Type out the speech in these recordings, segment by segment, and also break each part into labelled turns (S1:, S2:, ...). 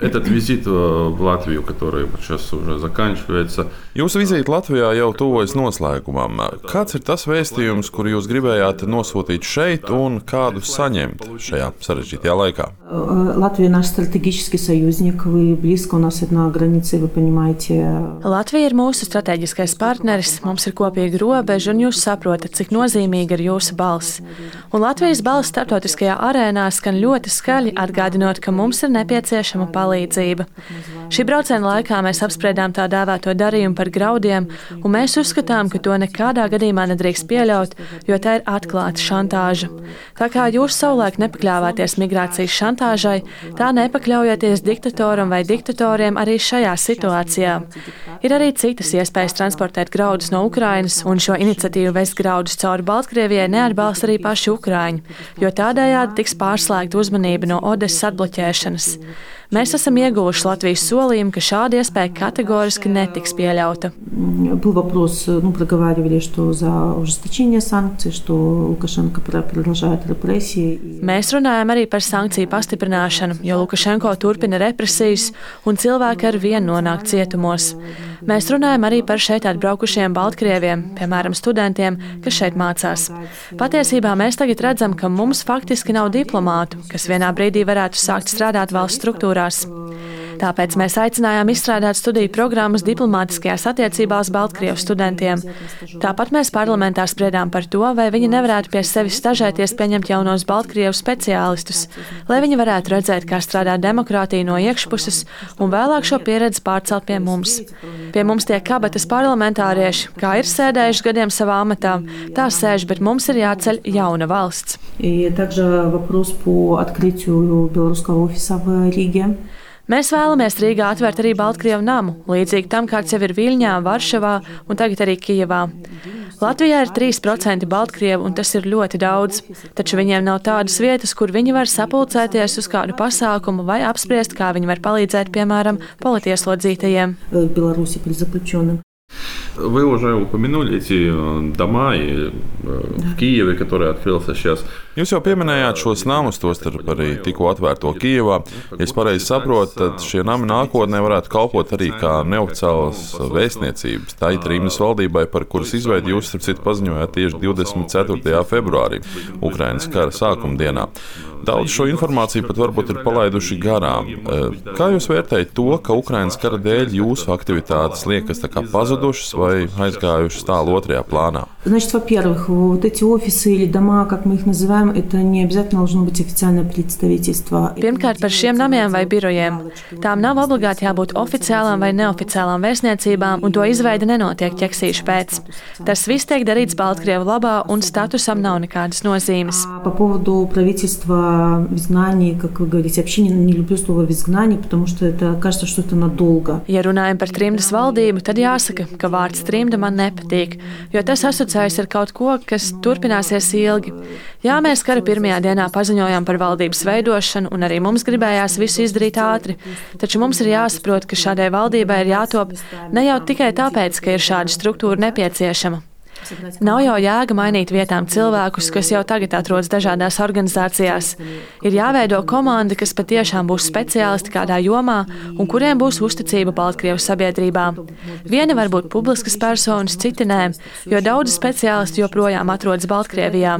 S1: Этот визит в Латвию, который сейчас уже заканчивается.
S2: Jūsu vizīte Latvijā jau tuvojas noslēgumam. Kāds ir tas vēstījums, kuru jūs gribējāt nosūtīt šeit un kādu saņemt šajā sarežģītajā laikā?
S3: Латвия наш стратегический союзник, вы близко у нас одна граница, вы понимаете.
S4: Latvija ir mūsu strateģiskais partneris, mums ir kopīga robeža, un jūs saprotat, cik nozīmīga ir jūsu balss. Un Latvijas balss starptautiskajā arēnā skan ļoti skaļi, atgādinot, ka mums ir nepieciešama palīdzība palīdzība. Šī brauciena laikā mēs apspriedām tā dēvēto darījumu par graudiem, un mēs uzskatām, ka to nekādā gadījumā nedrīkst pieļaut, jo tā ir atklāta šantāža. Tā kā jūs savulaik nepakļāvāties migrācijas šantāžai, tā nepakļaujieties diktatoram vai diktatoriem arī šajā situācijā. Ir arī citas iespējas transportēt graudus no Ukrainas, un šo iniciatīvu vest graudus cauri Baltkrievijai neatbalsta arī paši Ukrāņi, jo tādējādi tiks pārslēgta uzmanība no Odesas atbloķēšanas. Mēs esam ieguvuši Latvijas solījumu, ka šāda iespēja kategoriski netiks pieļauta.
S3: Был вопрос, ну, проговаривали, что за ужесточение санкций, что Лукашенко продолжает репрессии.
S4: Mēs runājam arī par sankciju pastiprināšanu, jo Lukašenko turpina represijas un cilvēki ar vienu nonāk cietumos. Mēs runājam arī par šeit atbraukušiem Baltkrieviem, piemēram, studentiem, kas šeit mācās. Patiesībā mēs tagad redzam, ka mums faktiski nav diplomātu, kas vienā brīdī varētu sākt strādāt valsts struktūrā struktūrās. Tāpēc mēs aicinājām izstrādāt studiju programmas diplomātiskajās attiecībās Baltkrievijas studentiem. Tāpat mēs parlamentā spriedām par to, vai viņi nevarētu pie sevis stažēties pieņemt jaunos Baltkrievijas speciālistus, lai viņi varētu redzēt, kā strādā demokrātija no iekšpuses un vēlāk šo pieredzi pārcelt pie mums. Pie mums tiek kabatas parlamentārieši, kā ir sēdējuši gadiem savā amatā, tā sēž, bet mums ir jāceļ jauna valsts.
S3: И также вопрос по открытию белорусского офиса в Риге.
S4: Mēs vēlamies Rīgā atvērt arī Baltkrievu namu, līdzīgi tam, kāds jau ir Viļņā, Varšavā un tagad arī Kijevā. Latvijā ir 3% Baltkrievu, un tas ir ļoti daudz, taču viņiem nav tādas vietas, kur viņi var sapulcēties uz kādu pasākumu vai apspriest, kā viņi var palīdzēt, piemēram, politieslodzītajiem.
S3: Беларуси при заключенным.
S1: Вы уже упомянули эти дома и, в Киеве, который открылся сейчас.
S2: Jūs jau pieminējāt šos namus, tostarp arī tikko atvērto Kijevā. Ja es pareizi saprotu, tad šie nami nākotnē varētu kalpot arī kā neoficiālas vēstniecības. Tā ir Rīgas valdībai, par kuras izveidi jūs, starp citu, paziņojāt tieši 24. februārī, Ukrainas kara sākuma dienā. Daudz šo informāciju pat varbūt ir palaiduši garām. Kā jūs vērtējat to, ka Ukrainas kara dēļ jūsu aktivitātes liekas pazudušas vai aizgājušas tālu otrajā plānā?
S3: Значит, во-первых, вот эти офисы или дома, как мы их называем, это не обязательно должно быть официальное представительство.
S4: Pirmkārt, par šiem namiem vai birojiem. Tām nav obligāti jābūt oficiālām vai neoficiālām vēstniecībām, un to izveide nenotiek ķeksīšu pēc. Tas viss tiek darīts Baltkrievu labā, un statusam nav nekādas nozīmes.
S3: По поводу правительства в изгнании, как вы говорите, вообще не, не люблю слово в изгнании, потому что это кажется, что это надолго.
S4: Ja runājam par trimdas valdību, tad jāsaka, ka vārds trimda man nepatīk, jo tas asociējas ar kaut ko, kas turpināsies ilgi. Jā, mēs kara pirmajā dienā paziņojām par valdības veidošanu, un arī mums gribējās visu izdarīt ātri. Taču mums ir jāsaprot, ka šādai valdībai ir jātop ne jau tikai tāpēc, ka ir šāda struktūra nepieciešama. Nav jau jēga mainīt vietām cilvēkus, kas jau tagad atrodas dažādās organizācijās. Ir jāveido komanda, kas patiešām būs speciālisti kādā jomā un kuriem būs uzticība Baltkrievijas sabiedrībā. Viena var būt publiskas personas, citi nē, jo daudzi speciālisti joprojām atrodas Baltkrievijā.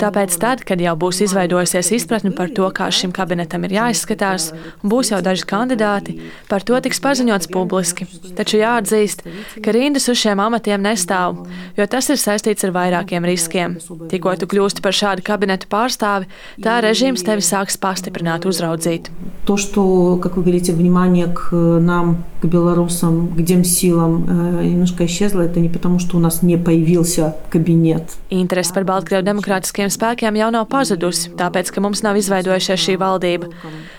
S4: Tāpēc tad, kad jau būs izveidojusies izpratne par to, kā šim kabinetam ir jāizskatās, un būs jau daži kandidāti, par to tiks paziņots publiski. Taču jāatzīst, ka rindas uz šiem amatiem nestāv jo tas ir saistīts ar vairākiem riskiem. Tikko tu kļūsti par šādu kabinetu pārstāvi, tā režīms tevi sāks pastiprināt, uzraudzīt.
S3: То, что, как вы говорите, внимание к нам, к белорусам, к демсилам немножко исчезло, это не потому, что у нас не появился кабинет.
S4: Interese par Baltkrievu demokrātiskiem spēkiem jau nav pazudusi, tāpēc, ka mums nav izveidojusies šī valdība,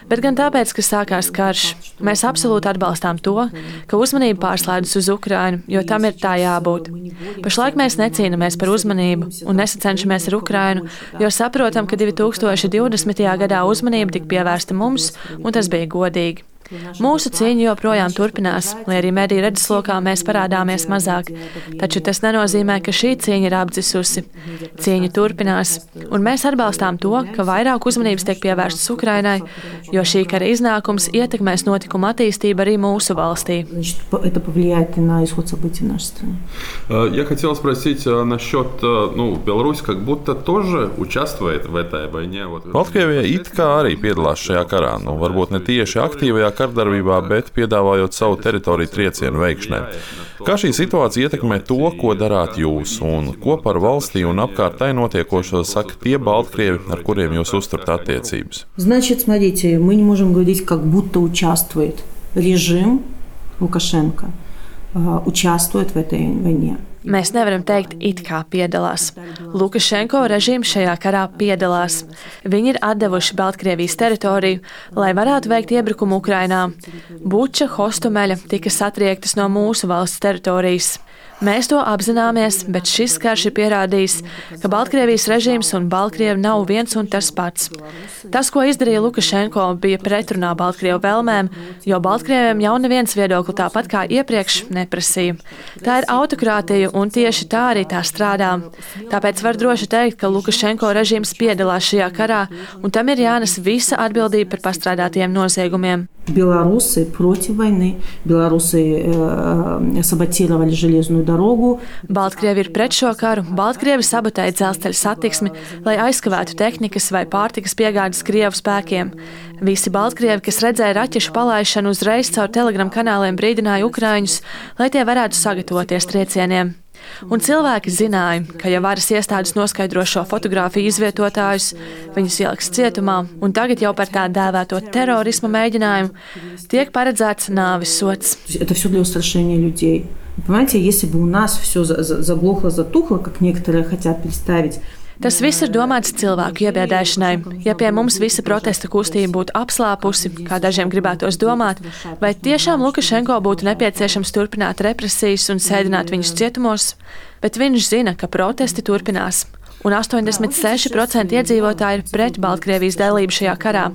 S4: bet gan tāpēc, ka sākās karš. Mēs absolūti atbalstām to, ka uzmanība pārslēdzas uz Ukrainu, jo tam ir tā jābūt. Pašlaik Pašlaik mēs necīnāmies par uzmanību un nesacenšamies ar Ukrainu, jo saprotam, ka 2020. gadā uzmanība tika pievērsta mums, un tas bija godīgi. Mūsu cīņa joprojām turpinās, lai arī mediju redzeslokā mēs parādāmies mazāk. Taču tas nenozīmē, ka šī cīņa ir apdzisusi. Cīņa turpinās, un mēs atbalstām to, ka vairāk uzmanības tiek pievērstas Ukrainai, jo šī kara iznākums ietekmēs notikumu attīstību arī mūsu valstī.
S3: Это повлияет и на исход событий в нашей стране.
S1: Я хотел спросить насчет, ну, Беларусь как будто тоже участвует в этой войне.
S2: Baltkrievija it kā arī piedalās šajā karā, nu varbūt ne tieši aktīvajā kardarbībā, bet piedāvājot savu teritoriju triecienu veikšanai. Kā šī situācija ietekmē to, ko darāt jūs, un ko par valstī un apkārtai notiekošo saka tie Baltkrievi, ar kuriem jūs uzturat attiecības?
S3: Значит, смотрите, мы не можем говорить, как будто участвует режим Лукашенко, участвует в этой войне.
S4: Mēs nevaram teikt, it kā piedalās. Lukašenko režīms šajā karā piedalās. Viņi ir atdevuši Baltkrievijas teritoriju, lai varētu veikt iebrukumu Ukrainā. Buča, Hostumeļa tika satriektas no mūsu valsts teritorijas. Mēs to apzināmies, bet šis karš ir pierādījis, ka Baltkrievijas režīms un Baltkrievi nav viens un tas pats. Tas, ko izdarīja Lukašenko, bija pretrunā Baltkrievu vēlmēm, jo Baltkrieviem jau neviens viedokli tāpat kā iepriekš neprasīja. Tā ir autokrātija, un tieši tā arī tā strādā. Tāpēc var droši teikt, ka Lukašenko režīms piedalās šajā karā, un tam ir jānes visa atbildība par pastrādātiem noziegumiem.
S3: Белорусы против войны. Белорусы э, саботировали железную дорогу.
S4: Baltkrievi ir pret šo karu. Baltkrievi sabotēja dzelzceļa satiksmi, lai aizkavētu tehnikas vai pārtikas piegādes Krievu spēkiem. Visi Baltkrievi, kas redzēja raķešu palaišanu, uzreiz caur telegram kanāliem brīdināja Ukraiņus, lai tie varētu sagatavoties triecieniem. Un cilvēki zināja, ka, ja varas iestādes noskaidro šo fotografiju izvietotājus, viņus ieliks cietumā, un tagad jau par tā dēvēto terorisma mēģinājumu tiek paredzēts nāvis sots.
S3: Понимаете, если бы у нас все заглохло, затухло, как некоторые хотят представить,
S4: Tas viss ir domāts cilvēku iebiedēšanai. Ja pie mums visa protesta kustība būtu apslāpusi, kā dažiem gribētos domāt, vai tiešām Lukašenko būtu nepieciešams turpināt represijas un sēdināt viņus cietumos, bet viņš zina, ka protesti turpinās. Un 86% iedzīvotāji ir pret Baltkrievijas dalību šajā karā.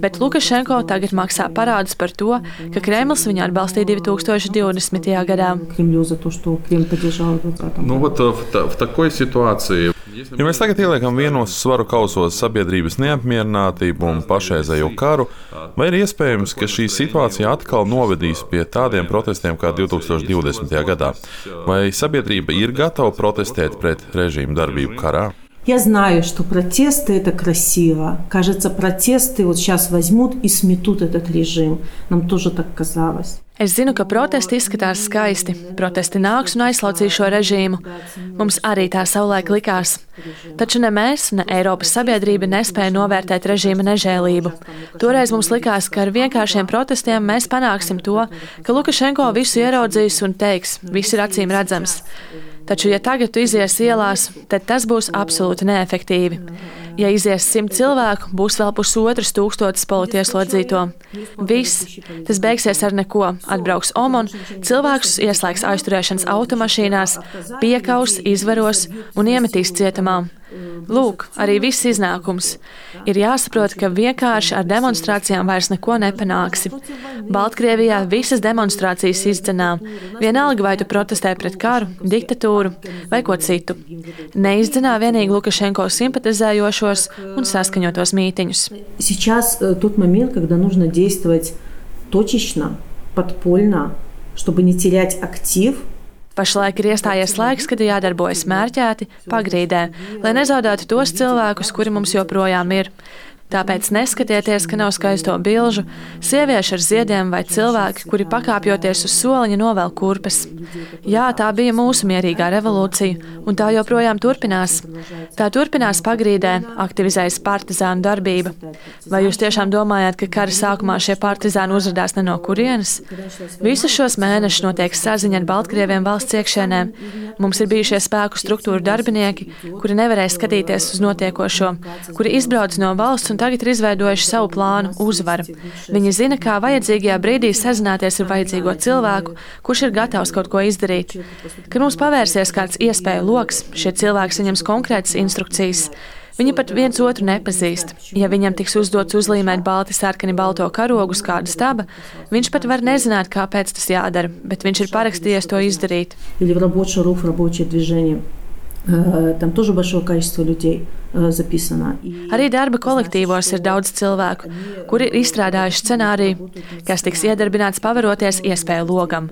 S4: Bet Lukašenko tagad maksā parādus par to, ka Kremlis viņu atbalstīja 2020. gadā.
S1: Nu, вот, в, в такой ситуации
S2: Ja mēs tagad ieliekam vienos svaru kausos sabiedrības neapmierinātību un pašreizējo karu, vai ir iespējams, ka šī situācija atkal novedīs pie tādiem protestiem kā 2020. gadā? Vai sabiedrība ir gatava protestēt pret režīmu darbību karā?
S3: Я знаю, что протесты это красиво. Кажется, протесты вот сейчас возьмут и сметут этот режим. Нам тоже так казалось.
S4: Es zinu, ka protesti izskatās skaisti. Protesti nāks un aizslaucīs šo režīmu. Mums arī tā savulaik likās. Taču ne mēs, ne Eiropas sabiedrība nespēja novērtēt režīma nežēlību. Toreiz mums likās, ka ar vienkāršiem protestiem mēs panāksim to, ka Lukašenko visu ieraudzīs un teiks, viss ir acīm redzams. Taču, ja tagad tu izies ielās, tad tas būs absolūti neefektīvi. Ja izies simt cilvēku, būs vēl pusotras tūkstotis politieslodzīto. Viss. Tas beigsies ar neko. Atbrauks OMON, cilvēkus ieslēgs aizturēšanas automašīnās, piekaus, izvaros un iemetīs cietumā. Lūk, arī viss iznākums. Ir jāsaprot, ka vienkārši ar demonstrācijām vairs neko nepanāksi. Baltkrievijā visas demonstrācijas izdzenā. Vienalga, vai tu protestē pret karu, diktatūru vai ko citu. Neizdzenā vienīgi Lukašenko simpatizējošos un saskaņotos mītiņus.
S3: Сейчас тот момент, когда нужно действовать точечно, подпольно, чтобы не терять актив –
S4: Pašlaik ir iestājies laiks, kad ir jādarbojas mērķēti, pagrīdē, lai nezaudētu tos cilvēkus, kuri mums joprojām ir. Tāpēc neskatieties, ka nav skaisto bilžu, sieviešu ar ziediem vai cilvēki, kuri pakāpjoties uz soliņa novēl kurpes. Jā, tā bija mūsu mierīgā revolūcija, un tā joprojām turpinās. Tā turpinās pagrīdē, aktivizējas partizānu darbība. Vai jūs tiešām domājat, ka kara sākumā šie partizāni uzrādās ne no kurienes? Visus šos mēnešus notiek saziņa ar Baltkrieviem valsts iekšēnē. Mums ir bijušie spēku struktūru darbinieki, kuri nevarēja skatīties uz notiekošo, kuri izbrauc no valsts un tagad ir izveidojuši savu plānu uzvaru. Viņi zina, kā vajadzīgajā brīdī sazināties ar vajadzīgo cilvēku, kurš ir gatavs kaut ko izdarīt. Kad mums pavērsies kāds iespēju lokus, šie cilvēki saņems konkrētas instrukcijas. Viņi pat viens otru nepazīst. Ja viņam tiks uzdots uzlīmēt balti sarkani balto karogu uz kāda staba, viņš pat var nezināt, kāpēc tas jādara, bet viņš ir parakstījies to izdarīt.
S3: Или в рабочий рух, в рабочее движение. Э, Там тоже большое количество людей э, записано. И
S4: Arī darba kolektīvos ir daudz cilvēku, kuri ir izstrādājuši scenāriju, kas tiks iedarbināts pavaroties iespēju logam.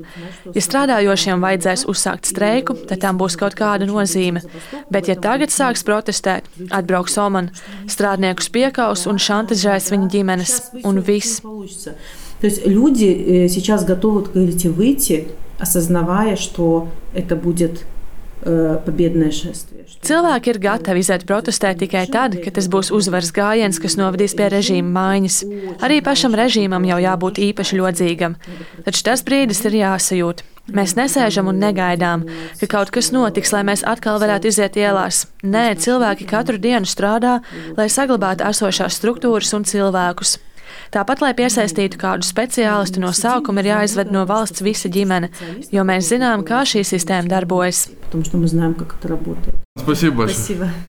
S4: Ja strādājošiem vajadzēs uzsākt streiku, tad tam būs kaut kāda nozīme. Bet, ja tagad sāks protestēt, atbrauks Oman, strādniekus piekaus un šantažēs viņa ģimenes, un viss.
S3: получится. То есть люди э, сейчас готовы, как говорите, выйти, осознавая, что это будет э, победное шествие. что-
S4: Cilvēki ir gatavi iziet protestēt tikai tad, kad tas būs uzvaras gājiens, kas novadīs pie režīma maiņas. Arī pašam režīmam jau jābūt īpaši ļodzīgam. Taču tas brīdis ir jāsajūt. Mēs nesēžam un negaidām, ka kaut kas notiks, lai mēs atkal varētu iziet ielās. Nē, cilvēki katru dienu strādā, lai saglabātu esošās struktūras un cilvēkus. Tāpat, lai piesaistītu kādu speciālistu no sākuma, ir jāizved no valsts visa ģimene, jo mēs zinām, kā šī sistēma darbojas.
S3: Потому что мы знаем, как это работает.
S1: Спасибо большое.
S3: Спасибо.